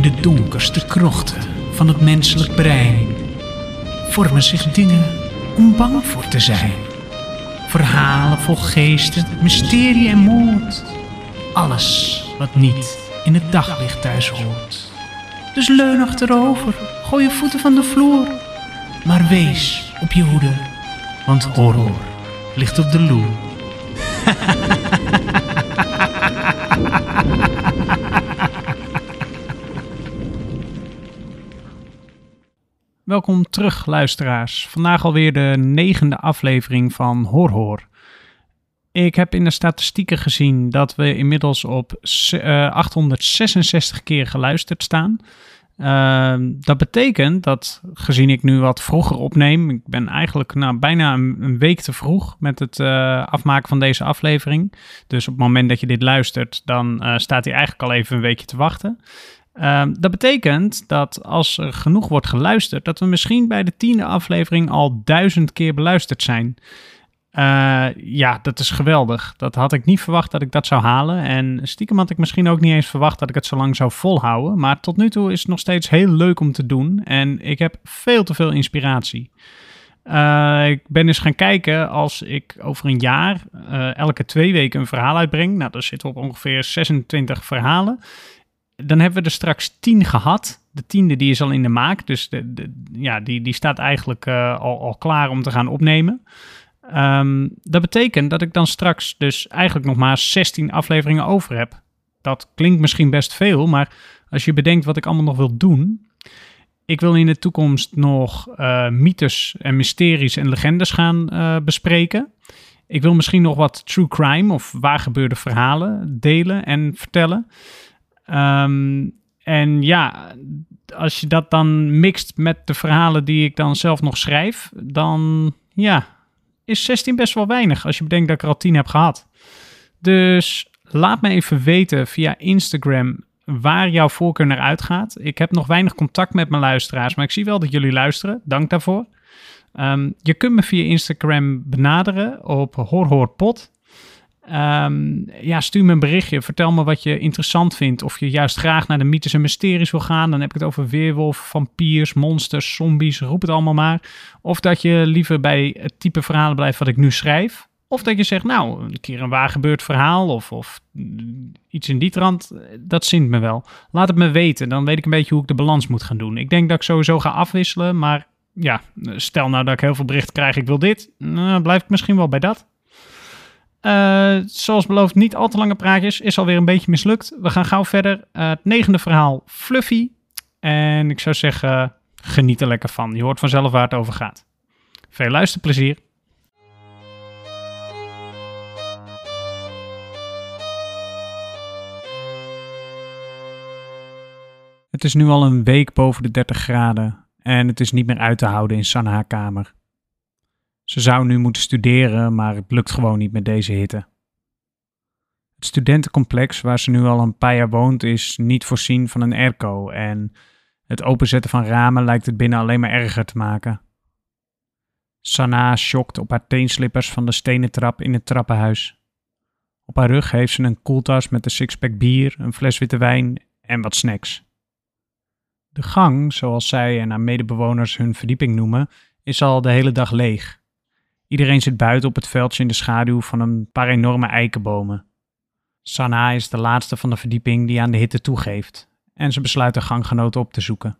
In de donkerste krochten van het menselijk brein vormen zich dingen om bang voor te zijn. Verhalen vol geesten, mysterie en moord. Alles wat niet in het daglicht thuis hoort. Dus leun achterover, gooi je voeten van de vloer. Maar wees op je hoede, want horror ligt op de loer. Welkom terug, luisteraars. Vandaag alweer de negende aflevering van Horror. Ik heb in de statistieken gezien dat we inmiddels op eh, 866 keer geluisterd staan. Ehm, dat betekent dat, gezien ik nu wat vroeger opneem, ik ben eigenlijk nou, bijna een, een week te vroeg met het eh, afmaken van deze aflevering. Dus op het moment dat je dit luistert, dan eh, staat hij eigenlijk al even een weekje te wachten. Ehm, dat betekent dat als er genoeg wordt geluisterd, dat we misschien bij de tiende aflevering al duizend keer beluisterd zijn. Uh, ja, dat is geweldig. Dat had ik niet verwacht dat ik dat zou halen. En stiekem had ik misschien ook niet eens verwacht dat ik het zo lang zou volhouden. Maar tot nu toe is het nog steeds heel leuk om te doen. En ik heb veel te veel inspiratie. Uh, ik ben eens gaan kijken als ik over een jaar uh, elke twee weken een verhaal uitbreng. Nou, dan zitten op ongeveer 26 verhalen. Dan hebben we er straks 10 gehad. De tiende die is al in de maak. Dus de, ja, die, die staat eigenlijk al, al klaar om te gaan opnemen. Um, dat betekent dat ik dan straks dus eigenlijk nog maar 16 afleveringen over heb. Dat klinkt misschien best veel, maar als je bedenkt wat ik allemaal nog wil doen. Ik wil in de toekomst nog uh, mythes en mysteries en legendes gaan uh, bespreken. Ik wil misschien nog wat true crime of waar gebeurde verhalen delen en vertellen. Um, en ja, als je dat dan mixt met de verhalen die ik dan zelf nog schrijf, dan ja, is 16 best wel weinig als je bedenkt dat ik er al 10 heb gehad. Dus laat me even weten via Instagram waar jouw voorkeur naar uitgaat. Ik heb nog weinig contact met mijn luisteraars, maar ik zie wel dat jullie luisteren. Dank daarvoor. Um, je kunt me via Instagram benaderen op horhorpot. Um, ja, stuur me een berichtje. Vertel me wat je interessant vindt. Of je juist graag naar de mythes en mysteries wil gaan. Dan heb ik het over weerwolven, vampiers, monsters, zombies. Roep het allemaal maar. Of dat je liever bij het type verhalen blijft wat ik nu schrijf. Of dat je zegt, nou, een keer een waar gebeurd verhaal of, of iets in die trant. Dat zint me wel. Laat het me weten. Dan weet ik een beetje hoe ik de balans moet gaan doen. Ik denk dat ik sowieso ga afwisselen. Maar ja, stel nou dat ik heel veel berichten krijg. Ik wil dit. Nou, blijf ik misschien wel bij dat. Uh, zoals beloofd, niet al te lange praatjes. Is alweer een beetje mislukt. We gaan gauw verder. Uh, het negende verhaal, Fluffy. En ik zou zeggen, geniet er lekker van. Je hoort vanzelf waar het over gaat. Veel luisterplezier. Het is nu al een week boven de 30 graden en het is niet meer uit te houden in Sanna kamer. Ze zou nu moeten studeren, maar het lukt gewoon niet met deze hitte. Het studentencomplex waar ze nu al een paar jaar woont is niet voorzien van een airco en het openzetten van ramen lijkt het binnen alleen maar erger te maken. Sanaa schokt op haar teenslippers van de stenen trap in het trappenhuis. Op haar rug heeft ze een koeltas met een sixpack bier, een fles witte wijn en wat snacks. De gang, zoals zij en haar medebewoners hun verdieping noemen, is al de hele dag leeg. Iedereen zit buiten op het veldje in de schaduw van een paar enorme eikenbomen. Sanaa is de laatste van de verdieping die aan de hitte toegeeft en ze besluit de ganggenoten op te zoeken.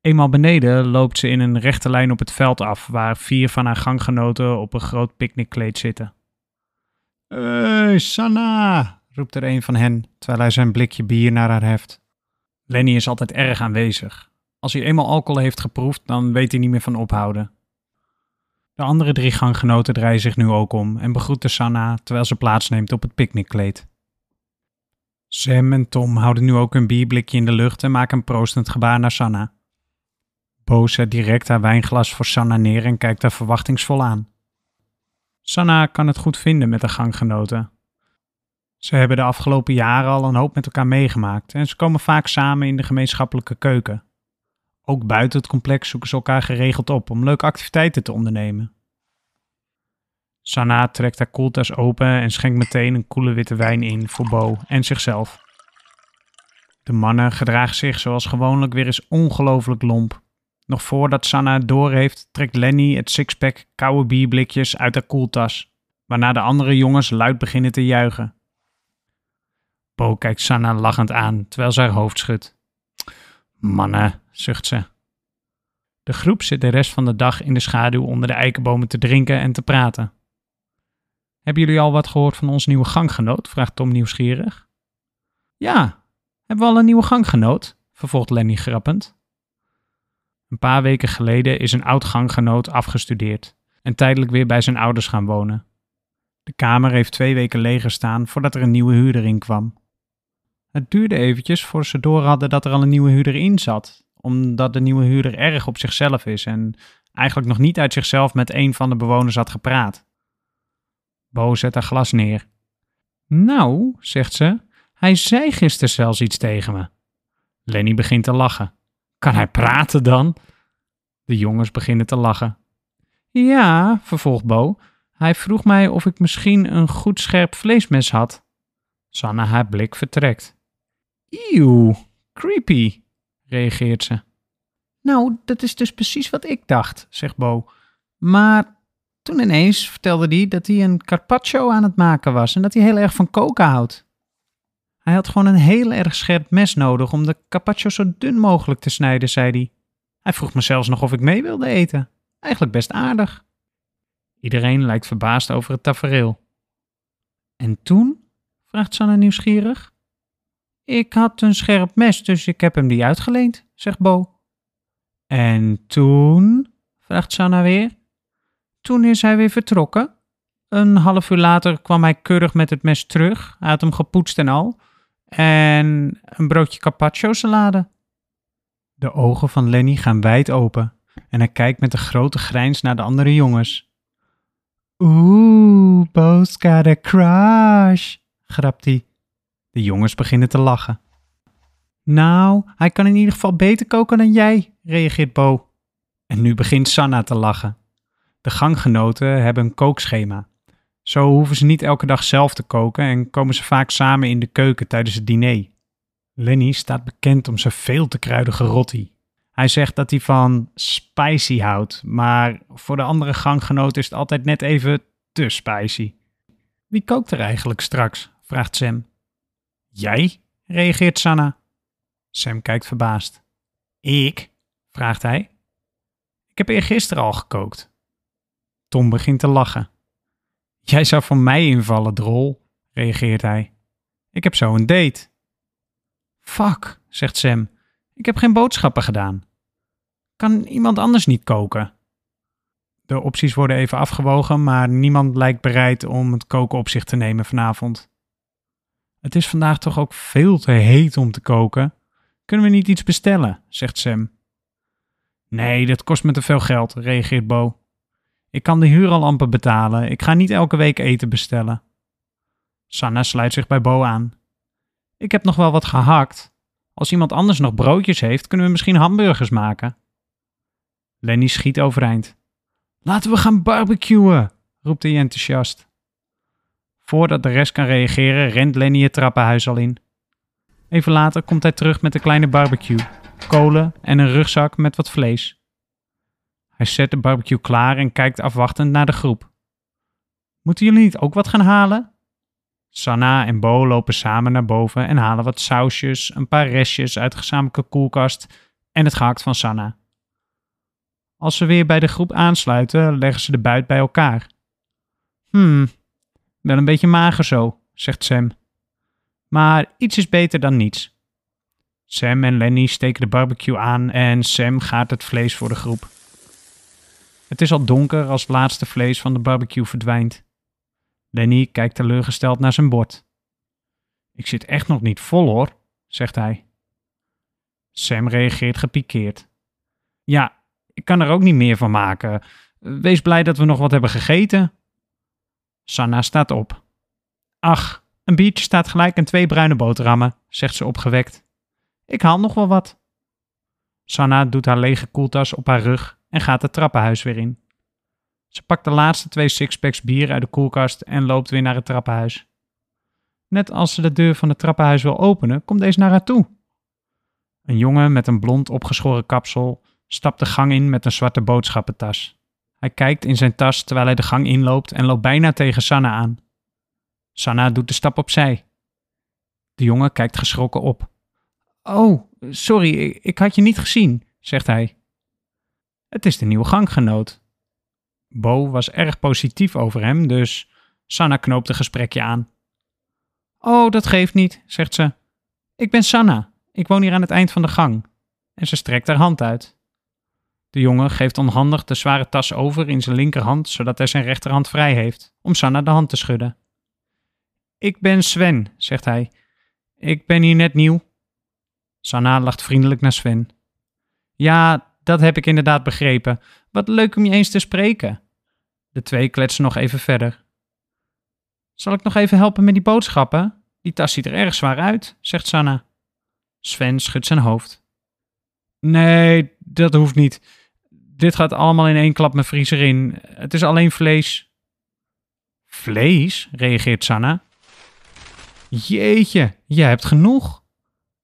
Eenmaal beneden loopt ze in een rechte lijn op het veld af, waar vier van haar ganggenoten op een groot picknickkleed zitten. Hey, Sanna, roept er een van hen, terwijl hij zijn blikje bier naar haar heft. Lenny is altijd erg aanwezig. Als hij eenmaal alcohol heeft geproefd, dan weet hij niet meer van ophouden. De andere drie ganggenoten draaien zich nu ook om en begroeten Sanna terwijl ze plaatsneemt op het picknickkleed. Sam en Tom houden nu ook een bierblikje in de lucht en maken een proostend gebaar naar Sanna. Bo zet direct haar wijnglas voor Sanna neer en kijkt haar verwachtingsvol aan. Sanna kan het goed vinden met de ganggenoten. Ze hebben de afgelopen jaren al een hoop met elkaar meegemaakt en ze komen vaak samen in de gemeenschappelijke keuken. Ook buiten het complex zoeken ze elkaar geregeld op om leuke activiteiten te ondernemen. Sanaa trekt haar koeltas open en schenkt meteen een koele witte wijn in voor Bo en zichzelf. De mannen gedragen zich zoals gewoonlijk weer eens ongelooflijk lomp. Nog voordat Sanna het doorheeft, trekt Lenny het sixpack koude bierblikjes uit haar koeltas, waarna de andere jongens luid beginnen te juichen. Bo kijkt Sanna lachend aan, terwijl ze haar hoofd schudt. Mannen, zucht ze. De groep zit de rest van de dag in de schaduw onder de eikenbomen te drinken en te praten. Hebben jullie al wat gehoord van ons nieuwe ganggenoot? vraagt Tom nieuwsgierig. Ja, hebben we al een nieuwe ganggenoot? vervolgt Lenny grappend. Een paar weken geleden is een oud ganggenoot afgestudeerd en tijdelijk weer bij zijn ouders gaan wonen. De kamer heeft twee weken leeg gestaan voordat er een nieuwe huurder in kwam. Het duurde eventjes voor ze door hadden dat er al een nieuwe huurder in zat, omdat de nieuwe huurder erg op zichzelf is en eigenlijk nog niet uit zichzelf met een van de bewoners had gepraat. Bo zet haar glas neer. Nou, zegt ze, hij zei gisteren zelfs iets tegen me. Lenny begint te lachen. Kan hij praten dan? De jongens beginnen te lachen. Ja, vervolgt Bo, hij vroeg mij of ik misschien een goed scherp vleesmes had. Sanne haar blik vertrekt. Eeuw, creepy, reageert ze. Nou, dat is dus precies wat ik dacht, zegt Bo. Maar toen ineens vertelde hij dat hij een carpaccio aan het maken was en dat hij heel erg van koken houdt. Hij had gewoon een heel erg scherp mes nodig om de carpaccio zo dun mogelijk te snijden, zei hij. Hij vroeg me zelfs nog of ik mee wilde eten. Eigenlijk best aardig. Iedereen lijkt verbaasd over het tafereel. En toen? vraagt Sanne nieuwsgierig. Ik had een scherp mes, dus ik heb hem die uitgeleend, zegt Bo. En toen? vraagt Sanna weer. Toen is hij weer vertrokken. Een half uur later kwam hij keurig met het mes terug. Hij had hem gepoetst en al. En een broodje carpaccio salade. De ogen van Lenny gaan wijd open en hij kijkt met een grote grijns naar de andere jongens. Oeh, Bo's got a crush, grapt hij. De jongens beginnen te lachen. Nou, hij kan in ieder geval beter koken dan jij, reageert Bo. En nu begint Sanna te lachen. De ganggenoten hebben een kookschema. Zo hoeven ze niet elke dag zelf te koken en komen ze vaak samen in de keuken tijdens het diner. Lenny staat bekend om zijn veel te kruidige rotti. Hij zegt dat hij van spicy houdt, maar voor de andere ganggenoten is het altijd net even te spicy. Wie kookt er eigenlijk straks? vraagt Sam. Jij? reageert Sanna. Sam kijkt verbaasd. Ik? vraagt hij. Ik heb eergisteren al gekookt. Tom begint te lachen. Jij zou van mij invallen, drol, reageert hij. Ik heb zo een date. Fuck, zegt Sam. Ik heb geen boodschappen gedaan. Kan iemand anders niet koken? De opties worden even afgewogen, maar niemand lijkt bereid om het koken op zich te nemen vanavond. Het is vandaag toch ook veel te heet om te koken. Kunnen we niet iets bestellen? zegt Sam. Nee, dat kost me te veel geld, reageert Bo. Ik kan de huur al amper betalen. Ik ga niet elke week eten bestellen. Sanna sluit zich bij Bo aan. Ik heb nog wel wat gehakt. Als iemand anders nog broodjes heeft, kunnen we misschien hamburgers maken. Lenny schiet overeind. Laten we gaan barbecuen, roept hij enthousiast. Voordat de rest kan reageren, rent Lenny het trappenhuis al in. Even later komt hij terug met een kleine barbecue, kolen en een rugzak met wat vlees. Hij zet de barbecue klaar en kijkt afwachtend naar de groep. Moeten jullie niet ook wat gaan halen? Sanna en Bo lopen samen naar boven en halen wat sausjes, een paar restjes uit de gezamenlijke koelkast en het gehakt van Sanna. Als ze weer bij de groep aansluiten, leggen ze de buit bij elkaar. Hmm, wel een beetje mager zo, zegt Sam. Maar iets is beter dan niets. Sam en Lenny steken de barbecue aan en Sam gaat het vlees voor de groep. Het is al donker als het laatste vlees van de barbecue verdwijnt. Lenny kijkt teleurgesteld naar zijn bord. Ik zit echt nog niet vol hoor, zegt hij. Sam reageert gepikeerd. Ja, ik kan er ook niet meer van maken. Wees blij dat we nog wat hebben gegeten. Sanna staat op. Ach, een biertje staat gelijk en twee bruine boterhammen, zegt ze opgewekt. Ik haal nog wel wat. Sanna doet haar lege koeltas op haar rug en gaat het trappenhuis weer in. Ze pakt de laatste twee sixpacks bier uit de koelkast en loopt weer naar het trappenhuis. Net als ze de deur van het trappenhuis wil openen, komt deze naar haar toe. Een jongen met een blond opgeschoren kapsel stapt de gang in met een zwarte boodschappentas. Hij kijkt in zijn tas terwijl hij de gang inloopt en loopt bijna tegen Sanna aan. Sanna doet de stap opzij. De jongen kijkt geschrokken op. Oh, sorry, ik had je niet gezien, zegt hij. Het is de nieuwe ganggenoot. Bo was erg positief over hem, dus Sanna knoopt een gesprekje aan. Oh, dat geeft niet, zegt ze. Ik ben Sanna. Ik woon hier aan het eind van de gang. En ze strekt haar hand uit. De jongen geeft onhandig de zware tas over in zijn linkerhand, zodat hij zijn rechterhand vrij heeft, om Sanna de hand te schudden. Ik ben Sven, zegt hij. Ik ben hier net nieuw. Sanna lacht vriendelijk naar Sven. Ja, dat heb ik inderdaad begrepen. Wat leuk om je eens te spreken. De twee kletsen nog even verder. Zal ik nog even helpen met die boodschappen? Die tas ziet er erg zwaar uit, zegt Sanna. Sven schudt zijn hoofd. Nee, dat hoeft niet. Dit gaat allemaal in één klap mijn vriezer in. Het is alleen vlees. Vlees? reageert Sanna. Jeetje, jij hebt genoeg.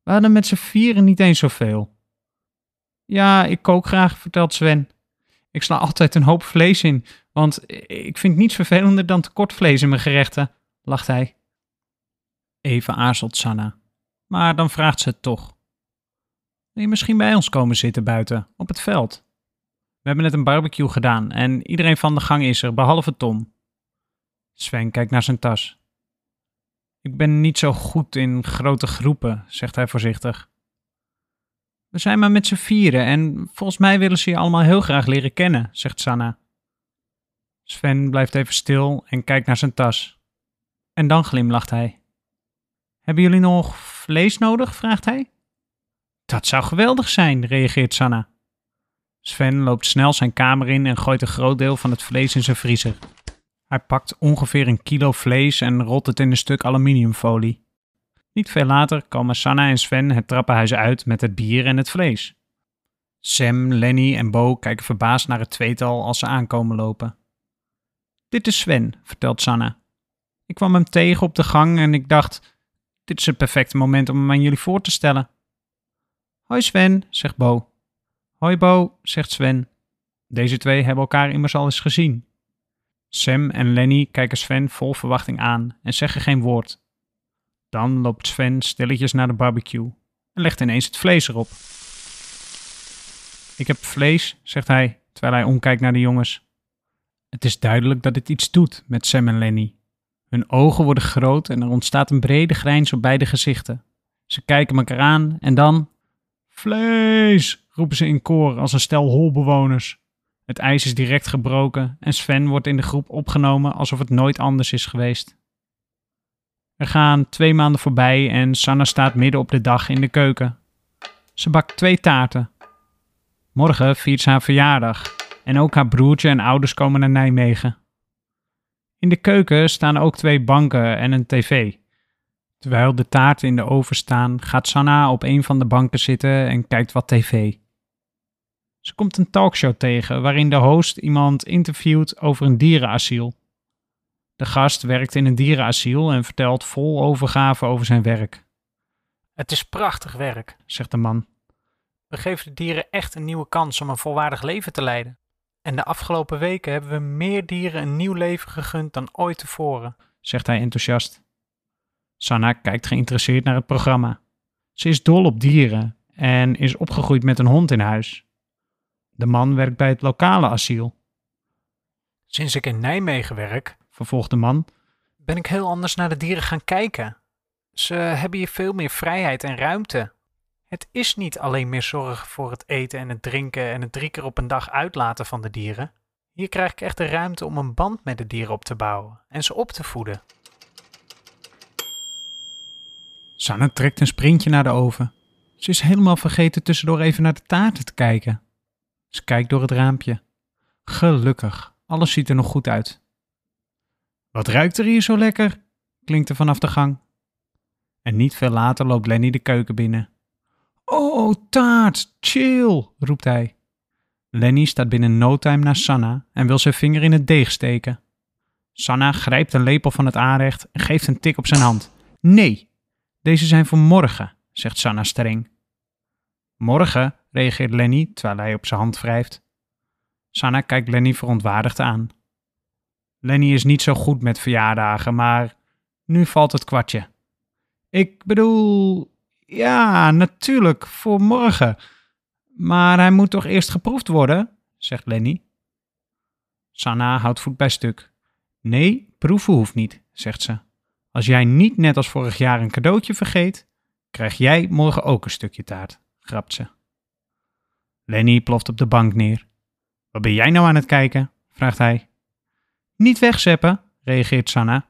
We hadden met z'n vieren niet eens zoveel. Ja, ik kook graag, vertelt Sven. Ik sla altijd een hoop vlees in, want ik vind niets vervelender dan tekort vlees in mijn gerechten, lacht hij. Even aarzelt Sanna, maar dan vraagt ze het toch. Wil je misschien bij ons komen zitten buiten, op het veld? We hebben net een barbecue gedaan en iedereen van de gang is er, behalve Tom. Sven kijkt naar zijn tas. Ik ben niet zo goed in grote groepen, zegt hij voorzichtig. We zijn maar met z'n vieren en volgens mij willen ze je allemaal heel graag leren kennen, zegt Sanna. Sven blijft even stil en kijkt naar zijn tas. En dan glimlacht hij. Hebben jullie nog vlees nodig? vraagt hij. Dat zou geweldig zijn, reageert Sanna. Sven loopt snel zijn kamer in en gooit een groot deel van het vlees in zijn vriezer. Hij pakt ongeveer een kilo vlees en rolt het in een stuk aluminiumfolie. Niet veel later komen Sanna en Sven het trappenhuis uit met het bier en het vlees. Sam, Lenny en Bo kijken verbaasd naar het tweetal als ze aankomen lopen. Dit is Sven, vertelt Sanna. Ik kwam hem tegen op de gang en ik dacht: dit is het perfecte moment om hem aan jullie voor te stellen. Hoi Sven, zegt Bo. Hoi Bo, zegt Sven. Deze twee hebben elkaar immers al eens gezien. Sam en Lenny kijken Sven vol verwachting aan en zeggen geen woord. Dan loopt Sven stilletjes naar de barbecue en legt ineens het vlees erop. Ik heb vlees, zegt hij, terwijl hij omkijkt naar de jongens. Het is duidelijk dat dit iets doet met Sam en Lenny. Hun ogen worden groot en er ontstaat een brede grijns op beide gezichten. Ze kijken elkaar aan en dan. Vlees! roepen ze in koor als een stel holbewoners. Het ijs is direct gebroken en Sven wordt in de groep opgenomen alsof het nooit anders is geweest. Er gaan twee maanden voorbij en Sanna staat midden op de dag in de keuken. Ze bakt twee taarten. Morgen viert ze haar verjaardag en ook haar broertje en ouders komen naar Nijmegen. In de keuken staan ook twee banken en een tv. Terwijl de taarten in de oven staan, gaat Sanna op een van de banken zitten en kijkt wat tv. Ze komt een talkshow tegen waarin de host iemand interviewt over een dierenasiel. De gast werkt in een dierenasiel en vertelt vol overgave over zijn werk. Het is prachtig werk, zegt de man. We geven de dieren echt een nieuwe kans om een volwaardig leven te leiden. En de afgelopen weken hebben we meer dieren een nieuw leven gegund dan ooit tevoren, zegt hij enthousiast. Sanna kijkt geïnteresseerd naar het programma. Ze is dol op dieren en is opgegroeid met een hond in huis. De man werkt bij het lokale asiel. Sinds ik in Nijmegen werk, vervolgt de man, ben ik heel anders naar de dieren gaan kijken. Ze hebben hier veel meer vrijheid en ruimte. Het is niet alleen meer zorgen voor het eten en het drinken en het drie keer op een dag uitlaten van de dieren. Hier krijg ik echt de ruimte om een band met de dieren op te bouwen en ze op te voeden. Sanne trekt een sprintje naar de oven. Ze is helemaal vergeten tussendoor even naar de taarten te kijken. Ze kijkt door het raampje. Gelukkig, alles ziet er nog goed uit. Wat ruikt er hier zo lekker? klinkt er vanaf de gang. En niet veel later loopt Lenny de keuken binnen. Oh, taart, chill, roept hij. Lenny staat binnen no time naar Sanna en wil zijn vinger in het deeg steken. Sanna grijpt een lepel van het aanrecht en geeft een tik op zijn hand. Nee, deze zijn voor morgen, zegt Sanna streng. Morgen, reageert Lenny terwijl hij op zijn hand wrijft. Sanna kijkt Lenny verontwaardigd aan. Lenny is niet zo goed met verjaardagen, maar nu valt het kwartje. Ik bedoel, ja, natuurlijk, voor morgen. Maar hij moet toch eerst geproefd worden, zegt Lenny. Sanna houdt voet bij stuk. Nee, proeven hoeft niet, zegt ze. Als jij niet net als vorig jaar een cadeautje vergeet, krijg jij morgen ook een stukje taart, grapt ze. Lenny ploft op de bank neer. Wat ben jij nou aan het kijken? vraagt hij. Niet wegzeppen, reageert Sanna.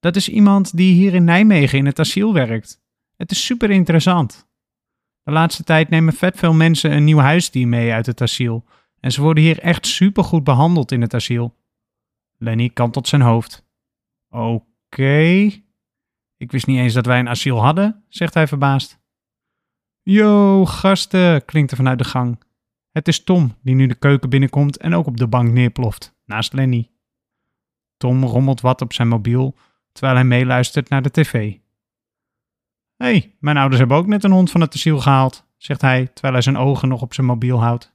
Dat is iemand die hier in Nijmegen in het asiel werkt. Het is super interessant. De laatste tijd nemen vet veel mensen een nieuw huisdier mee uit het asiel. En ze worden hier echt super goed behandeld in het asiel. Lenny kantelt zijn hoofd. Oké. Ik wist niet eens dat wij een asiel hadden, zegt hij verbaasd. Yo, gasten, klinkt er vanuit de gang. Het is Tom die nu de keuken binnenkomt en ook op de bank neerploft, naast Lenny. Tom rommelt wat op zijn mobiel terwijl hij meeluistert naar de tv. Hé, hey, mijn ouders hebben ook net een hond van het asiel gehaald, zegt hij terwijl hij zijn ogen nog op zijn mobiel houdt.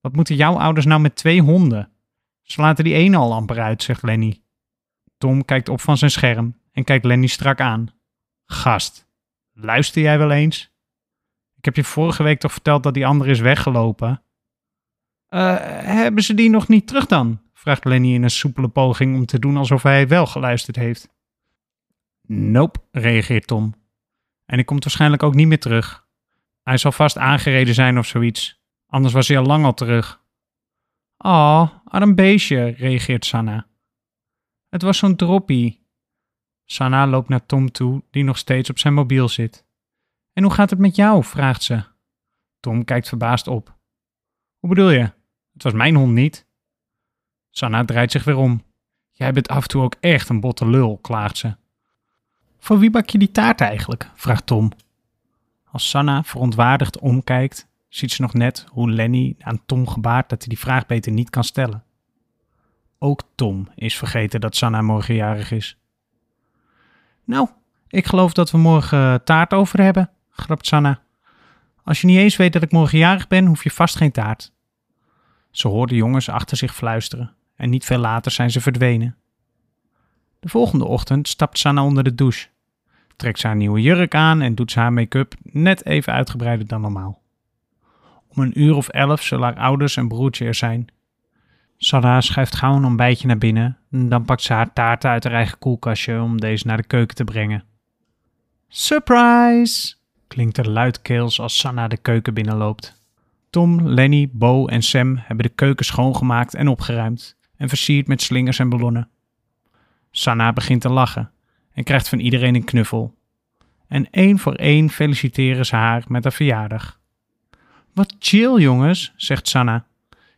Wat moeten jouw ouders nou met twee honden? Ze laten die ene al amper uit, zegt Lenny. Tom kijkt op van zijn scherm en kijkt Lenny strak aan. Gast, luister jij wel eens? Ik heb je vorige week toch verteld dat die andere is weggelopen? Uh, hebben ze die nog niet terug dan? vraagt Lenny in een soepele poging om te doen alsof hij wel geluisterd heeft. Nope, reageert Tom. En ik komt waarschijnlijk ook niet meer terug. Hij zal vast aangereden zijn of zoiets. Anders was hij al lang al terug. Oh, arm beestje, reageert Sanna. Het was zo'n droppie. Sanna loopt naar Tom toe, die nog steeds op zijn mobiel zit. En hoe gaat het met jou? vraagt ze. Tom kijkt verbaasd op. Hoe bedoel je? Het was mijn hond niet. Sanna draait zich weer om. Jij bent af en toe ook echt een botte lul, klaagt ze. Voor wie bak je die taart eigenlijk? vraagt Tom. Als Sanna verontwaardigd omkijkt, ziet ze nog net hoe Lenny aan Tom gebaart dat hij die vraag beter niet kan stellen. Ook Tom is vergeten dat Sanna morgen jarig is. Nou, ik geloof dat we morgen taart over hebben, grapt Sanna. Als je niet eens weet dat ik morgen jarig ben, hoef je vast geen taart. Ze hoort de jongens achter zich fluisteren en niet veel later zijn ze verdwenen. De volgende ochtend stapt Sanna onder de douche, trekt ze haar nieuwe jurk aan en doet ze haar make-up net even uitgebreider dan normaal. Om een uur of elf zullen haar ouders en broertje er zijn. Sanna schuift gauw een ontbijtje naar binnen en dan pakt ze haar taarten uit haar eigen koelkastje om deze naar de keuken te brengen. Surprise! klinkt er luidkeels als Sanna de keuken binnenloopt. Tom, Lenny, Bo en Sam hebben de keuken schoongemaakt en opgeruimd en versierd met slingers en ballonnen. Sanna begint te lachen en krijgt van iedereen een knuffel. En één voor één feliciteren ze haar met haar verjaardag. Wat chill, jongens, zegt Sanna.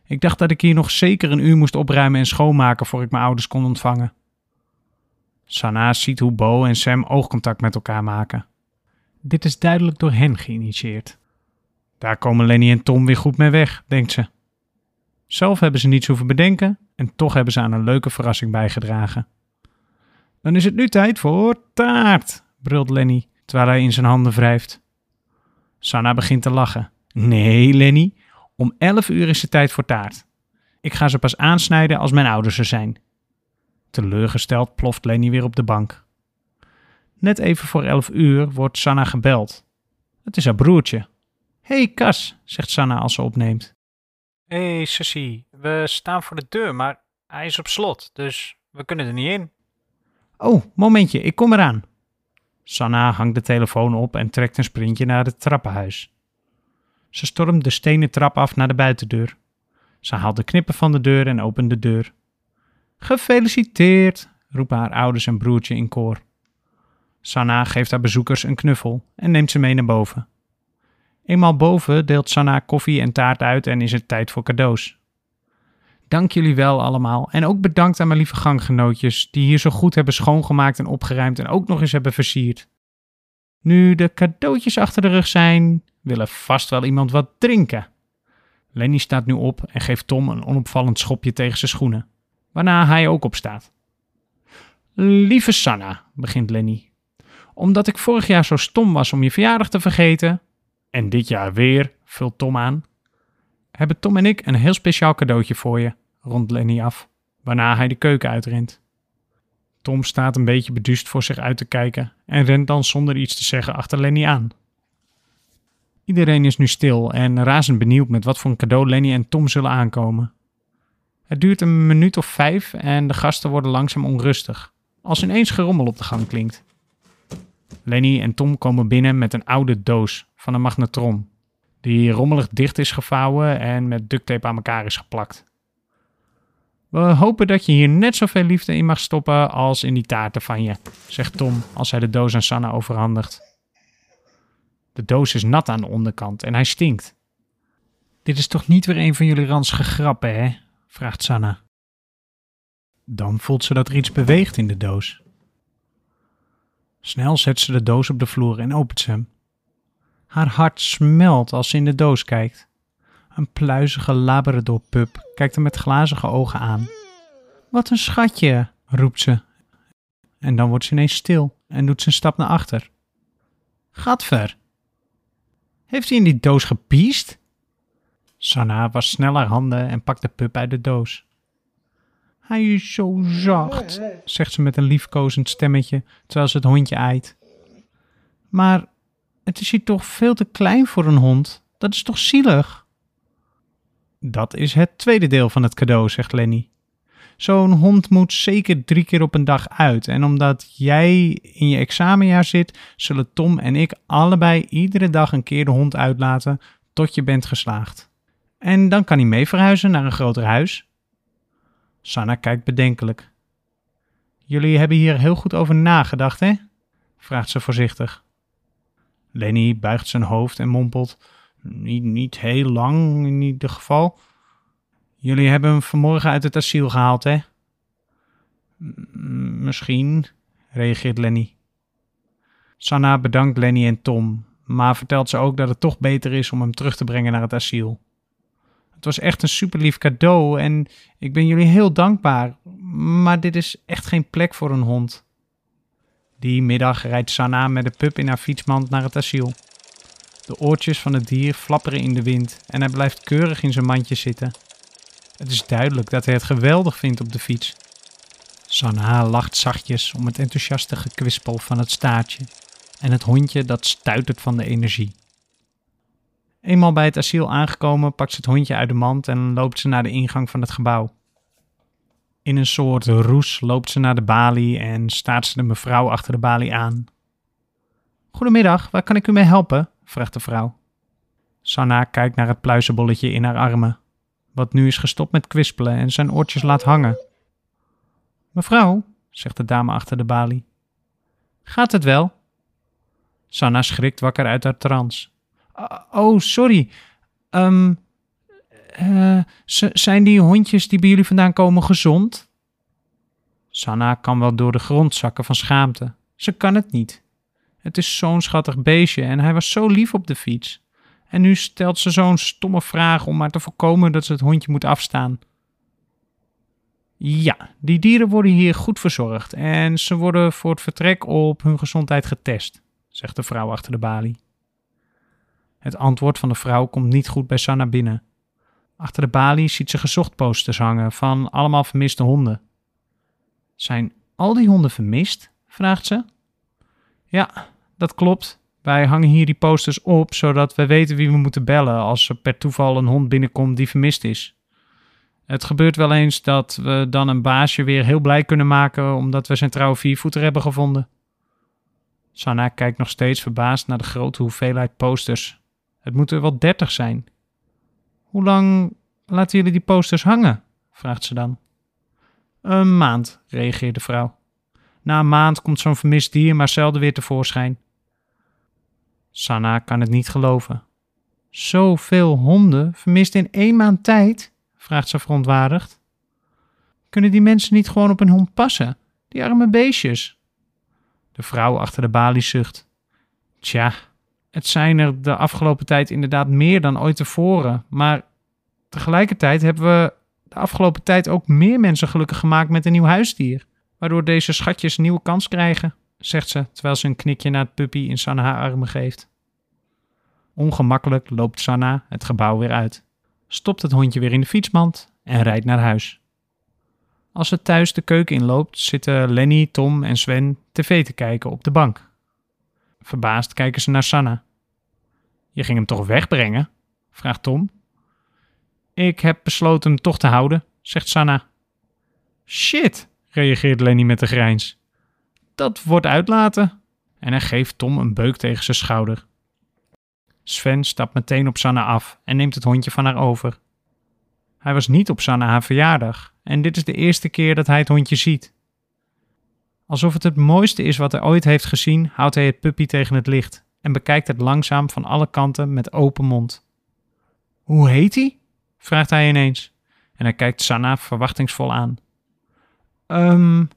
Ik dacht dat ik hier nog zeker een uur moest opruimen en schoonmaken voor ik mijn ouders kon ontvangen. Sanna ziet hoe Bo en Sam oogcontact met elkaar maken. Dit is duidelijk door hen geïnitieerd. Daar komen Lenny en Tom weer goed mee weg, denkt ze. Zelf hebben ze niets hoeven bedenken en toch hebben ze aan een leuke verrassing bijgedragen. Dan is het nu tijd voor taart, brult Lenny, terwijl hij in zijn handen wrijft. Sanna begint te lachen. Nee, Lenny, om elf uur is het tijd voor taart. Ik ga ze pas aansnijden als mijn ouders er zijn. Teleurgesteld ploft Lenny weer op de bank. Net even voor elf uur wordt Sanna gebeld. Het is haar broertje. hey, Kas, zegt Sanna als ze opneemt. hey, Sissy, we staan voor de deur, maar hij is op slot, dus we kunnen er niet in. Oh, momentje, ik kom eraan. Sanna hangt de telefoon op en trekt een sprintje naar het trappenhuis. Ze stormt de stenen trap af naar de buitendeur. Ze haalt de knippen van de deur en opent de deur. Gefeliciteerd, roepen haar ouders en broertje in koor. Sanna geeft haar bezoekers een knuffel en neemt ze mee naar boven. Eenmaal boven deelt Sanna koffie en taart uit en is het tijd voor cadeaus. Dank jullie wel allemaal en ook bedankt aan mijn lieve ganggenootjes die hier zo goed hebben schoongemaakt en opgeruimd en ook nog eens hebben versierd. Nu de cadeautjes achter de rug zijn, willen vast wel iemand wat drinken. Lenny staat nu op en geeft Tom een onopvallend schopje tegen zijn schoenen, waarna hij ook opstaat. Lieve Sanna, begint Lenny, omdat ik vorig jaar zo stom was om je verjaardag te vergeten En dit jaar weer, vult Tom aan. Hebben Tom en ik een heel speciaal cadeautje voor je, rondt Lenny af, waarna hij de keuken uitrent. Tom staat een beetje beduust voor zich uit te kijken en rent dan zonder iets te zeggen achter Lenny aan. Iedereen is nu stil en razend benieuwd met wat voor een cadeau Lenny en Tom zullen aankomen. Het duurt een minuut of vijf en de gasten worden langzaam onrustig, als ineens gerommel op de gang klinkt. Lenny en Tom komen binnen met een oude doos van een magnetron, die rommelig dicht is gevouwen en met ducttape aan elkaar is geplakt. We hopen dat je hier net zoveel liefde in mag stoppen als in die taarten van je, zegt Tom als hij de doos aan Sanna overhandigt. De doos is nat aan de onderkant en hij stinkt. Dit is toch niet weer een van jullie ranzige grappen, hè? vraagt Sanna. Dan voelt ze dat er iets beweegt in de doos. Snel zet ze de doos op de vloer en opent ze hem. Haar hart smelt als ze in de doos kijkt. Een pluizige labradorpup kijkt hem met glazige ogen aan. Wat een schatje, roept ze. En dan wordt ze ineens stil en doet ze een stap naar achter. Gadver! Heeft hij in die doos gepiest? Sanna was snel haar handen en pakt de pup uit de doos. Hij is zo zacht, zegt ze met een liefkozend stemmetje terwijl ze het hondje eit. Maar het is hier toch veel te klein voor een hond. Dat is toch zielig? Dat is het tweede deel van het cadeau, zegt Lenny. Zo'n hond moet zeker drie keer op een dag uit. En omdat jij in je examenjaar zit, zullen Tom en ik allebei iedere dag een keer de hond uitlaten tot je bent geslaagd. En dan kan hij mee verhuizen naar een groter huis. Sanna kijkt bedenkelijk. Jullie hebben hier heel goed over nagedacht, hè? vraagt ze voorzichtig. Lenny buigt zijn hoofd en mompelt: Niet, niet heel lang in ieder geval. Jullie hebben hem vanmorgen uit het asiel gehaald, hè? Misschien, reageert Lenny. Sanna bedankt Lenny en Tom, maar vertelt ze ook dat het toch beter is om hem terug te brengen naar het asiel. Het was echt een super lief cadeau en ik ben jullie heel dankbaar, maar dit is echt geen plek voor een hond. Die middag rijdt Sanna met de pup in haar fietsmand naar het asiel. De oortjes van het dier flapperen in de wind en hij blijft keurig in zijn mandje zitten. Het is duidelijk dat hij het geweldig vindt op de fiets. Sanna lacht zachtjes om het enthousiaste gekwispel van het staartje en het hondje dat stuitert van de energie. Eenmaal bij het asiel aangekomen pakt ze het hondje uit de mand en loopt ze naar de ingang van het gebouw. In een soort roes loopt ze naar de balie en staat ze de mevrouw achter de balie aan. Goedemiddag, waar kan ik u mee helpen? vraagt de vrouw. Sanna kijkt naar het pluizenbolletje in haar armen, wat nu is gestopt met kwispelen en zijn oortjes laat hangen. Mevrouw, zegt de dame achter de balie. Gaat het wel? Sanna schrikt wakker uit haar trance. Oh, sorry. Um, uh, zijn die hondjes die bij jullie vandaan komen gezond? Sanna kan wel door de grond zakken van schaamte. Ze kan het niet. Het is zo'n schattig beestje en hij was zo lief op de fiets. En nu stelt ze zo'n stomme vraag om maar te voorkomen dat ze het hondje moet afstaan. Ja, die dieren worden hier goed verzorgd en ze worden voor het vertrek op hun gezondheid getest, zegt de vrouw achter de balie. Het antwoord van de vrouw komt niet goed bij Sanna binnen. Achter de balie ziet ze gezochtposters hangen van allemaal vermiste honden. Zijn al die honden vermist? vraagt ze. Ja, dat klopt. Wij hangen hier die posters op zodat we weten wie we moeten bellen als er per toeval een hond binnenkomt die vermist is. Het gebeurt wel eens dat we dan een baasje weer heel blij kunnen maken omdat we zijn trouwe viervoeter hebben gevonden. Sanna kijkt nog steeds verbaasd naar de grote hoeveelheid posters. Het moeten er wel dertig zijn. Hoe lang laten jullie die posters hangen? vraagt ze dan. Een maand, reageert de vrouw. Na een maand komt zo'n vermist dier maar zelden weer tevoorschijn. Sanna kan het niet geloven. Zoveel honden vermist in één maand tijd? vraagt ze verontwaardigd. Kunnen die mensen niet gewoon op een hond passen? Die arme beestjes. De vrouw achter de balie zucht. Tja, het zijn er de afgelopen tijd inderdaad meer dan ooit tevoren. Maar tegelijkertijd hebben we de afgelopen tijd ook meer mensen gelukkig gemaakt met een nieuw huisdier. Waardoor deze schatjes een nieuwe kans krijgen, zegt ze terwijl ze een knikje naar het puppy in Sanne haar armen geeft. Ongemakkelijk loopt Sanna het gebouw weer uit, stopt het hondje weer in de fietsmand en rijdt naar huis. Als ze thuis de keuken inloopt, zitten Lenny, Tom en Sven tv te kijken op de bank. Verbaasd kijken ze naar Sanna. Je ging hem toch wegbrengen? vraagt Tom. Ik heb besloten hem toch te houden, zegt Sanna. Shit, reageert Lenny met een grijns. Dat wordt uitlaten. En hij geeft Tom een beuk tegen zijn schouder. Sven stapt meteen op Sanna af en neemt het hondje van haar over. Hij was niet op Sanna haar verjaardag en dit is de eerste keer dat hij het hondje ziet. Alsof het het mooiste is wat hij ooit heeft gezien, houdt hij het puppy tegen het licht en bekijkt het langzaam van alle kanten met open mond. Hoe heet hij? vraagt hij ineens en hij kijkt Sanna verwachtingsvol aan. Um,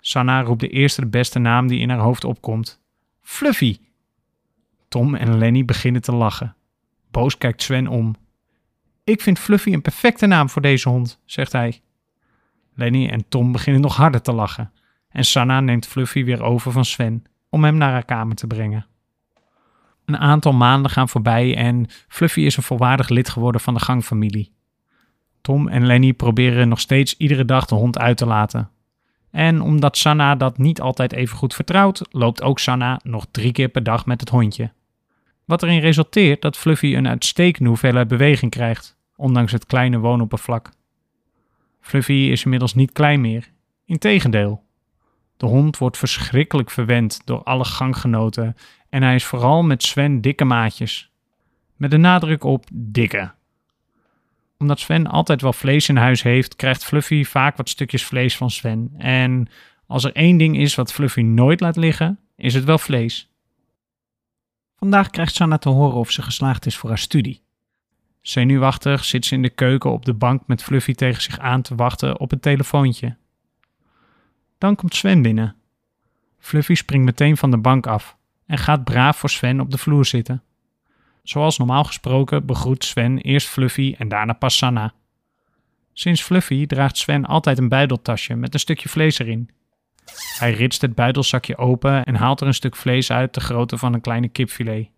Sanna roept de eerste de beste naam die in haar hoofd opkomt. Fluffy. Tom en Lenny beginnen te lachen. Boos kijkt Sven om. Ik vind Fluffy een perfecte naam voor deze hond, zegt hij. Lenny en Tom beginnen nog harder te lachen. En Sanna neemt Fluffy weer over van Sven om hem naar haar kamer te brengen. Een aantal maanden gaan voorbij en Fluffy is een volwaardig lid geworden van de gangfamilie. Tom en Lenny proberen nog steeds iedere dag de hond uit te laten. En omdat Sanna dat niet altijd even goed vertrouwt, loopt ook Sanna nog drie keer per dag met het hondje. Wat erin resulteert dat Fluffy een uitstekende hoeveelheid beweging krijgt, ondanks het kleine woonoppervlak. Fluffy is inmiddels niet klein meer, integendeel. De hond wordt verschrikkelijk verwend door alle ganggenoten en hij is vooral met Sven dikke maatjes. Met de nadruk op dikke omdat Sven altijd wel vlees in huis heeft, krijgt Fluffy vaak wat stukjes vlees van Sven. En als er één ding is wat Fluffy nooit laat liggen, is het wel vlees. Vandaag krijgt Sanna te horen of ze geslaagd is voor haar studie. Zenuwachtig zit ze in de keuken op de bank met Fluffy tegen zich aan te wachten op het telefoontje. Dan komt Sven binnen. Fluffy springt meteen van de bank af en gaat braaf voor Sven op de vloer zitten. Zoals normaal gesproken begroet Sven eerst Fluffy en daarna pas Sanna. Sinds Fluffy draagt Sven altijd een buideltasje met een stukje vlees erin. Hij ritst het buidelzakje open en haalt er een stuk vlees uit de grootte van een kleine kipfilet.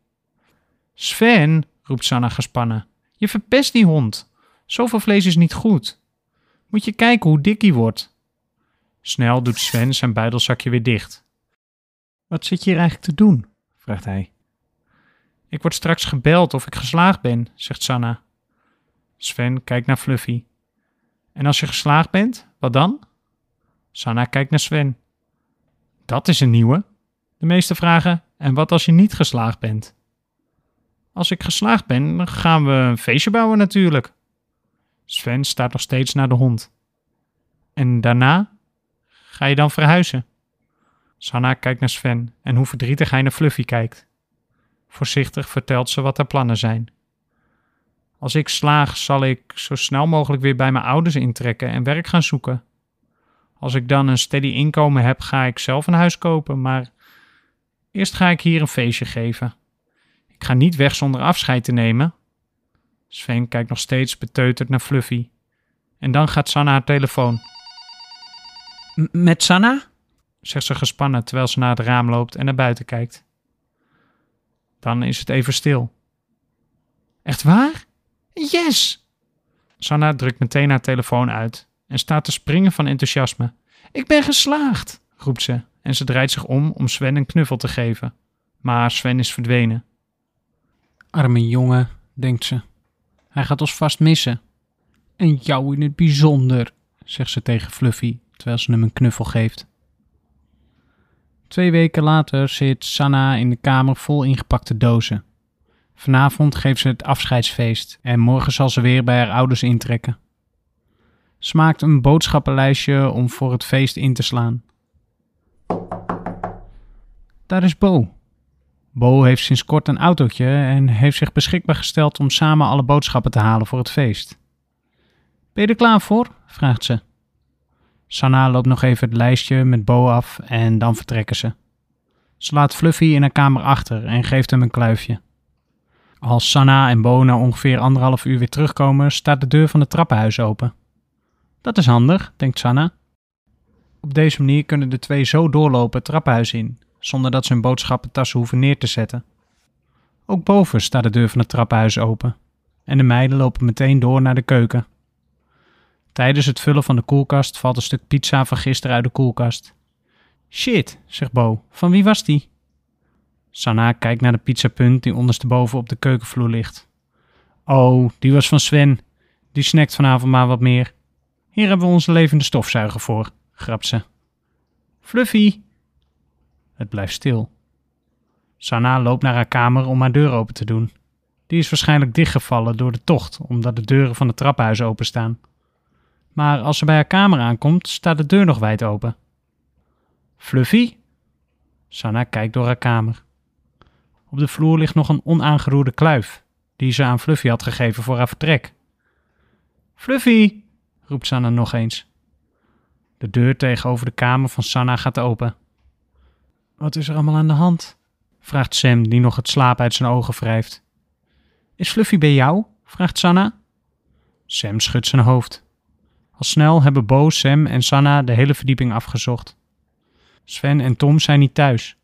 Sven, roept Sanna gespannen, je verpest die hond. Zoveel vlees is niet goed. Moet je kijken hoe dik hij wordt. Snel doet Sven zijn buidelzakje weer dicht. Wat zit je hier eigenlijk te doen? vraagt hij. Ik word straks gebeld of ik geslaagd ben, zegt Sanna. Sven kijkt naar Fluffy. En als je geslaagd bent, wat dan? Sanna kijkt naar Sven. Dat is een nieuwe. De meeste vragen, en wat als je niet geslaagd bent? Als ik geslaagd ben, dan gaan we een feestje bouwen natuurlijk. Sven staat nog steeds naar de hond. En daarna? Ga je dan verhuizen? Sanna kijkt naar Sven en hoe verdrietig hij naar Fluffy kijkt. Voorzichtig vertelt ze wat haar plannen zijn. Als ik slaag, zal ik zo snel mogelijk weer bij mijn ouders intrekken en werk gaan zoeken. Als ik dan een steady inkomen heb, ga ik zelf een huis kopen, maar eerst ga ik hier een feestje geven. Ik ga niet weg zonder afscheid te nemen. Sven kijkt nog steeds beteuterd naar Fluffy. En dan gaat Sanna haar telefoon. met Sanna? zegt ze gespannen terwijl ze naar het raam loopt en naar buiten kijkt. Dan is het even stil. Echt waar? Yes! Sanna drukt meteen haar telefoon uit en staat te springen van enthousiasme. Ik ben geslaagd, roept ze en ze draait zich om om Sven een knuffel te geven. Maar Sven is verdwenen. Arme jongen, denkt ze. Hij gaat ons vast missen. En jou in het bijzonder, zegt ze tegen Fluffy terwijl ze hem een knuffel geeft. Twee weken later zit Sanna in de kamer vol ingepakte dozen. Vanavond geeft ze het afscheidsfeest en morgen zal ze weer bij haar ouders intrekken. Ze maakt een boodschappenlijstje om voor het feest in te slaan. Daar is Bo. Bo heeft sinds kort een autootje en heeft zich beschikbaar gesteld om samen alle boodschappen te halen voor het feest. Ben je er klaar voor? vraagt ze. Sanna loopt nog even het lijstje met Bo af en dan vertrekken ze. Ze laat Fluffy in haar kamer achter en geeft hem een kluifje. Als Sanna en Bo na ongeveer anderhalf uur weer terugkomen, staat de deur van het trappenhuis open. Dat is handig, denkt Sanna. Op deze manier kunnen de twee zo doorlopen het trappenhuis in, zonder dat ze hun boodschappentassen hoeven neer te zetten. Ook boven staat de deur van het trappenhuis open en de meiden lopen meteen door naar de keuken. Tijdens het vullen van de koelkast valt een stuk pizza van gisteren uit de koelkast. Shit, zegt Bo, van wie was die? Sanna kijkt naar de pizzapunt die ondersteboven op de keukenvloer ligt. Oh, die was van Sven. Die snackt vanavond maar wat meer. Hier hebben we onze levende stofzuiger voor, grapt ze. Fluffy! Het blijft stil. Sanna loopt naar haar kamer om haar deur open te doen. Die is waarschijnlijk dichtgevallen door de tocht, omdat de deuren van het trappenhuis openstaan. Maar als ze bij haar kamer aankomt, staat de deur nog wijd open. Fluffy? Sanna kijkt door haar kamer. Op de vloer ligt nog een onaangeroerde kluif, die ze aan Fluffy had gegeven voor haar vertrek. Fluffy! roept Sanna nog eens. De deur tegenover de kamer van Sanna gaat open. Wat is er allemaal aan de hand? vraagt Sam, die nog het slaap uit zijn ogen wrijft. Is Fluffy bij jou? vraagt Sanna. Sam schudt zijn hoofd. Al snel hebben Bo, Sam en Sanna de hele verdieping afgezocht. Sven en Tom zijn niet thuis.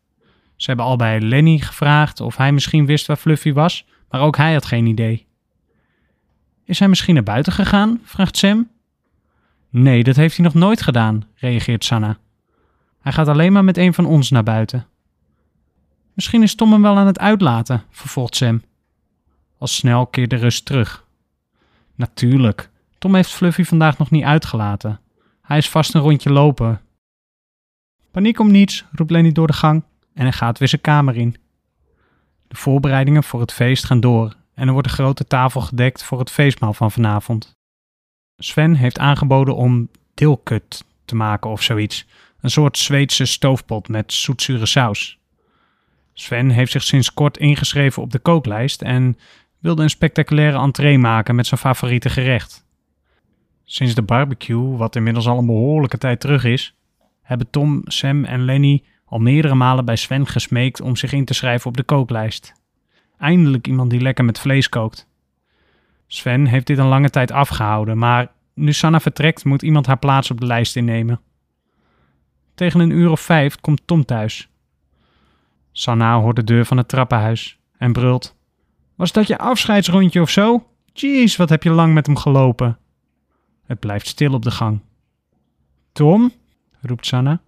Ze hebben al bij Lenny gevraagd of hij misschien wist waar Fluffy was, maar ook hij had geen idee. Is hij misschien naar buiten gegaan? vraagt Sam. Nee, dat heeft hij nog nooit gedaan, reageert Sanna. Hij gaat alleen maar met een van ons naar buiten. Misschien is Tom hem wel aan het uitlaten, vervolgt Sam. Al snel keert de rust terug. Natuurlijk, Tom heeft Fluffy vandaag nog niet uitgelaten. Hij is vast een rondje lopen. Paniek om niets, roept Lenny door de gang en hij gaat weer zijn kamer in. De voorbereidingen voor het feest gaan door en er wordt een grote tafel gedekt voor het feestmaal van vanavond. Sven heeft aangeboden om dilkut te maken of zoiets. Een soort Zweedse stoofpot met zoetzure saus. Sven heeft zich sinds kort ingeschreven op de kooklijst en wilde een spectaculaire entree maken met zijn favoriete gerecht. Sinds de barbecue, wat inmiddels al een behoorlijke tijd terug is, hebben Tom, Sam en Lenny al meerdere malen bij Sven gesmeekt om zich in te schrijven op de kooklijst. Eindelijk iemand die lekker met vlees kookt. Sven heeft dit een lange tijd afgehouden, maar nu Sanna vertrekt, moet iemand haar plaats op de lijst innemen. Tegen een uur of vijf komt Tom thuis. Sanna hoort de deur van het trappenhuis en brult: Was dat je afscheidsrondje of zo? Jeez, wat heb je lang met hem gelopen? Het blijft stil op de gang. Tom? roept Sanna.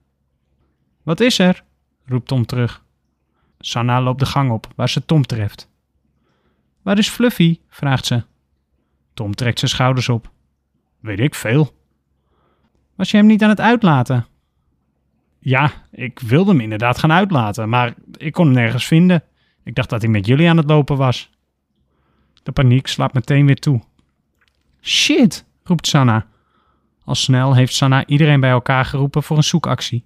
Wat is er? roept Tom terug. Sanna loopt de gang op, waar ze Tom treft. Waar is Fluffy? vraagt ze. Tom trekt zijn schouders op. Weet ik veel. Was je hem niet aan het uitlaten? Ja, ik wilde hem inderdaad gaan uitlaten, maar ik kon hem nergens vinden. Ik dacht dat hij met jullie aan het lopen was. De paniek slaat meteen weer toe. Shit, roept Sanna. Al snel heeft Sanna iedereen bij elkaar geroepen voor een zoekactie.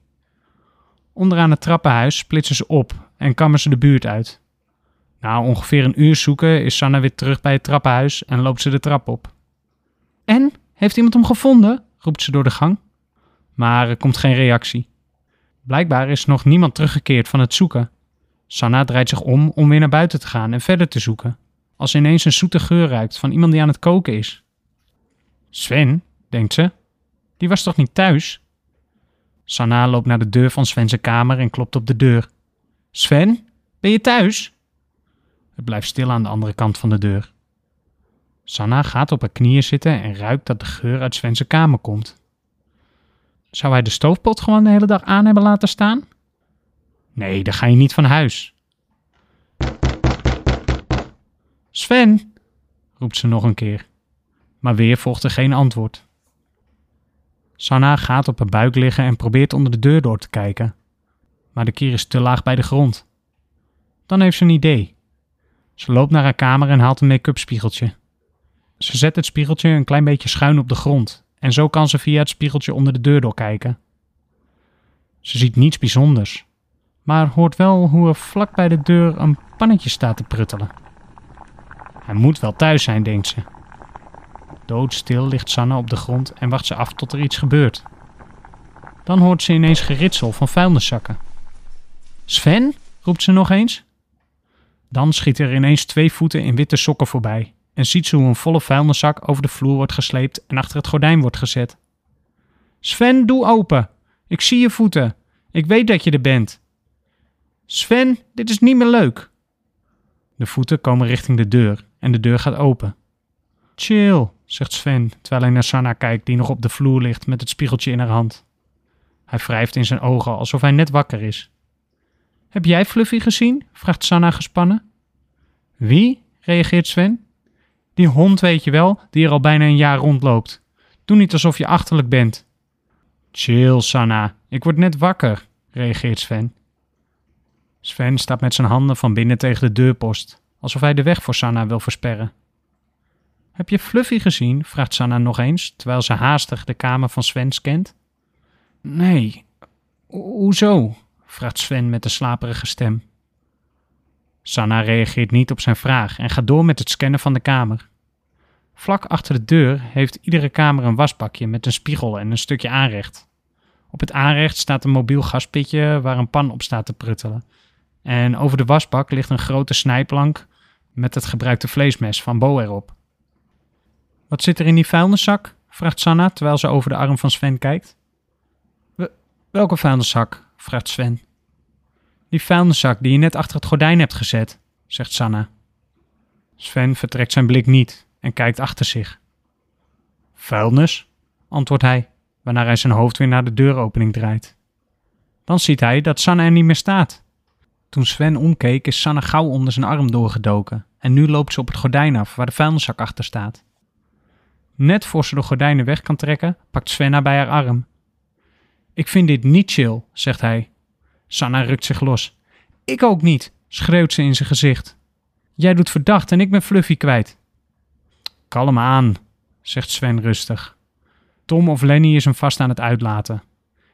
Onderaan het trappenhuis splitsen ze op en kammen ze de buurt uit. Na ongeveer een uur zoeken is Sanna weer terug bij het trappenhuis en loopt ze de trap op. En? Heeft iemand hem gevonden? roept ze door de gang. Maar er komt geen reactie. Blijkbaar is nog niemand teruggekeerd van het zoeken. Sanna draait zich om om weer naar buiten te gaan en verder te zoeken, als ineens een zoete geur ruikt van iemand die aan het koken is. Sven, denkt ze, die was toch niet thuis? Sanna loopt naar de deur van Sven's kamer en klopt op de deur. Sven, ben je thuis? Het blijft stil aan de andere kant van de deur. Sanna gaat op haar knieën zitten en ruikt dat de geur uit Sven's kamer komt. Zou hij de stoofpot gewoon de hele dag aan hebben laten staan? Nee, dan ga je niet van huis. Sven, roept ze nog een keer. Maar weer volgt er geen antwoord. Sanna gaat op haar buik liggen en probeert onder de deur door te kijken. Maar de kier is te laag bij de grond. Dan heeft ze een idee. Ze loopt naar haar kamer en haalt een make-up spiegeltje. Ze zet het spiegeltje een klein beetje schuin op de grond en zo kan ze via het spiegeltje onder de deur doorkijken. Ze ziet niets bijzonders, maar hoort wel hoe er vlak bij de deur een pannetje staat te pruttelen. Hij moet wel thuis zijn, denkt ze. Doodstil ligt Sanne op de grond en wacht ze af tot er iets gebeurt. Dan hoort ze ineens geritsel van vuilniszakken. Sven? roept ze nog eens. Dan schieten er ineens twee voeten in witte sokken voorbij en ziet ze hoe een volle vuilniszak over de vloer wordt gesleept en achter het gordijn wordt gezet. Sven, doe open. Ik zie je voeten. Ik weet dat je er bent. Sven, dit is niet meer leuk. De voeten komen richting de deur en de deur gaat open. Chill, zegt Sven terwijl hij naar Sanna kijkt die nog op de vloer ligt met het spiegeltje in haar hand. Hij wrijft in zijn ogen alsof hij net wakker is. Heb jij Fluffy gezien? vraagt Sanna gespannen. Wie? reageert Sven. Die hond weet je wel, die er al bijna een jaar rondloopt. Doe niet alsof je achterlijk bent. Chill, Sanna. Ik word net wakker, reageert Sven. Sven staat met zijn handen van binnen tegen de deurpost, alsof hij de weg voor Sanna wil versperren. Heb je Fluffy gezien? vraagt Sanna nog eens, terwijl ze haastig de kamer van Sven scant. Nee, hoezo? vraagt Sven met een slaperige stem. Sanna reageert niet op zijn vraag en gaat door met het scannen van de kamer. Vlak achter de deur heeft iedere kamer een wasbakje met een spiegel en een stukje aanrecht. Op het aanrecht staat een mobiel gaspitje waar een pan op staat te pruttelen. En over de wasbak ligt een grote snijplank met het gebruikte vleesmes van Bo erop. Wat zit er in die vuilniszak? vraagt Sanna terwijl ze over de arm van Sven kijkt. welke vuilniszak? vraagt Sven. Die vuilniszak die je net achter het gordijn hebt gezet, zegt Sanna. Sven vertrekt zijn blik niet en kijkt achter zich. Vuilnis, antwoordt hij, waarna hij zijn hoofd weer naar de deuropening draait. Dan ziet hij dat Sanna er niet meer staat. Toen Sven omkeek, is Sanna gauw onder zijn arm doorgedoken en nu loopt ze op het gordijn af waar de vuilniszak achter staat. Net voor ze de gordijnen weg kan trekken, pakt Sven haar bij haar arm. Ik vind dit niet chill, zegt hij. Sanna rukt zich los. Ik ook niet, schreeuwt ze in zijn gezicht. Jij doet verdacht en ik ben Fluffy kwijt. Kalm aan, zegt Sven rustig. Tom of Lenny is hem vast aan het uitlaten.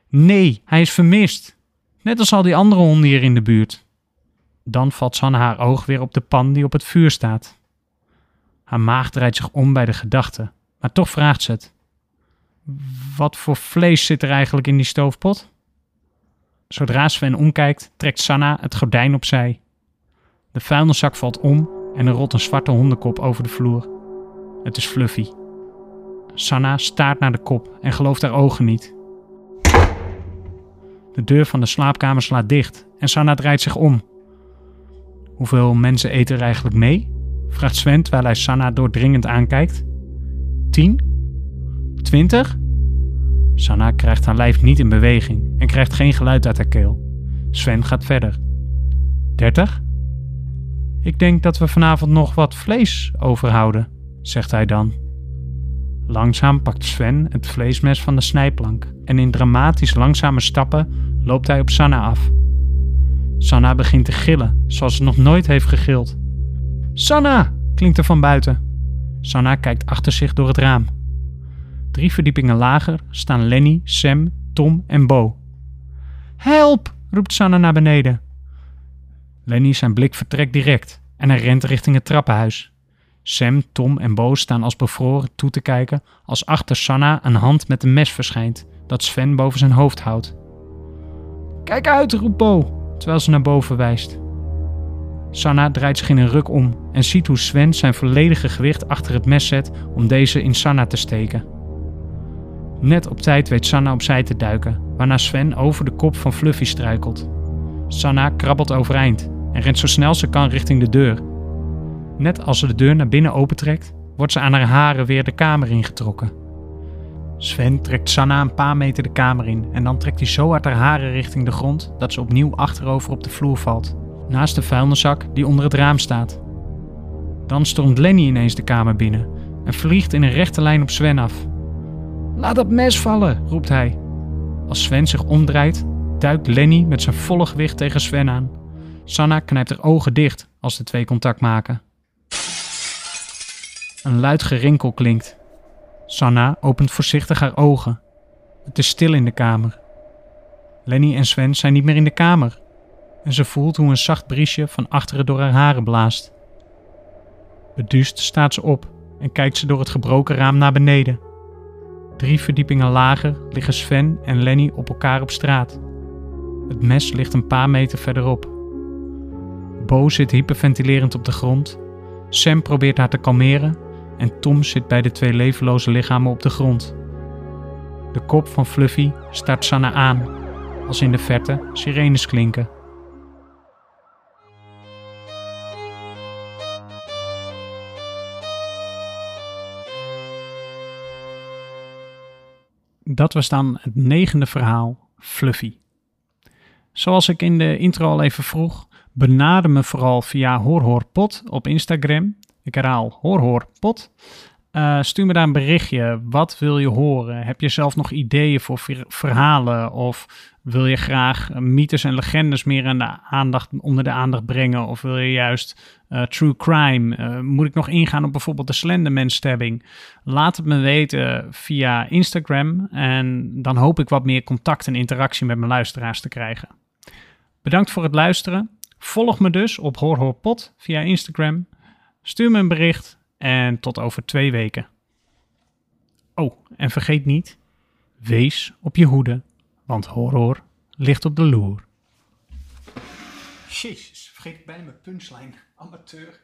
Nee, hij is vermist. Net als al die andere honden hier in de buurt. Dan valt Sanne haar oog weer op de pan die op het vuur staat. Haar maag draait zich om bij de gedachte, maar toch vraagt ze het. Wat voor vlees zit er eigenlijk in die stoofpot? Zodra Sven omkijkt, trekt Sanna het gordijn opzij. De vuilniszak valt om en er rolt een zwarte hondenkop over de vloer. Het is Fluffy. Sanna staart naar de kop en gelooft haar ogen niet. De deur van de slaapkamer slaat dicht en Sanna draait zich om. Hoeveel mensen eten er eigenlijk mee? vraagt Sven terwijl hij Sanna doordringend aankijkt. Tien? Twintig? Sanna krijgt haar lijf niet in beweging en krijgt geen geluid uit haar keel. Sven gaat verder. Dertig? Ik denk dat we vanavond nog wat vlees overhouden, zegt hij dan. Langzaam pakt Sven het vleesmes van de snijplank en in dramatisch langzame stappen loopt hij op Sanna af. Sanna begint te gillen, zoals ze nog nooit heeft gegild. Sanna! klinkt er van buiten. Sanna kijkt achter zich door het raam. Drie verdiepingen lager staan Lenny, Sam, Tom en Bo. Help! roept Sanna naar beneden. Lenny zijn blik vertrekt direct en hij rent richting het trappenhuis. Sam, Tom en Bo staan als bevroren toe te kijken als achter Sanna een hand met een mes verschijnt dat Sven boven zijn hoofd houdt. Kijk uit, roept Bo, terwijl ze naar boven wijst. Sanna draait zich in een ruk om en ziet hoe Sven zijn volledige gewicht achter het mes zet om deze in Sanna te steken. Net op tijd weet Sanna opzij te duiken, waarna Sven over de kop van Fluffy struikelt. Sanna krabbelt overeind en rent zo snel ze kan richting de deur. Net als ze de deur naar binnen opentrekt, wordt ze aan haar haren weer de kamer ingetrokken. Sven trekt Sanna een paar meter de kamer in en dan trekt hij zo uit haar haren richting de grond dat ze opnieuw achterover op de vloer valt, naast de vuilniszak die onder het raam staat. Dan stormt Lenny ineens de kamer binnen en vliegt in een rechte lijn op Sven af. Laat dat mes vallen, roept hij. Als Sven zich omdraait, duikt Lenny met zijn volle gewicht tegen Sven aan. Sanna knijpt haar ogen dicht als de twee contact maken. Een luid gerinkel klinkt. Sanna opent voorzichtig haar ogen. Het is stil in de kamer. Lenny en Sven zijn niet meer in de kamer. En ze voelt hoe een zacht briesje van achteren door haar haren blaast. Beduust staat ze op en kijkt ze door het gebroken raam naar beneden. Drie verdiepingen lager liggen Sven en Lenny op elkaar op straat. Het mes ligt een paar meter verderop. Bo zit hyperventilerend op de grond. Sam probeert haar te kalmeren en Tom zit bij de twee levenloze lichamen op de grond. De kop van Fluffy staart Sanna aan, als in de verte sirenes klinken. Dat was dan het negende verhaal, Fluffy. Zoals ik in de intro al even vroeg, benader me vooral via HoorHoorPot op Instagram. Ik herhaal HoorHoorPot. Uh, stuur me daar een berichtje. Wat wil je horen? Heb je zelf nog ideeën voor verhalen? Of wil je graag mythes en legendes meer aandacht, onder de aandacht brengen? Of wil je juist uh, true crime? Uh, moet ik nog ingaan op bijvoorbeeld de Slenderman-stabbing? Laat het me weten via Instagram. En dan hoop ik wat meer contact en interactie met mijn luisteraars te krijgen. Bedankt voor het luisteren. Volg me dus op HoorHoorPot via Instagram. Stuur me een bericht en tot over twee weken. Oh, en vergeet niet, wees op je hoede, want horror ligt op de loer. Jezus, vergeet bijna mijn punchline. Amateur.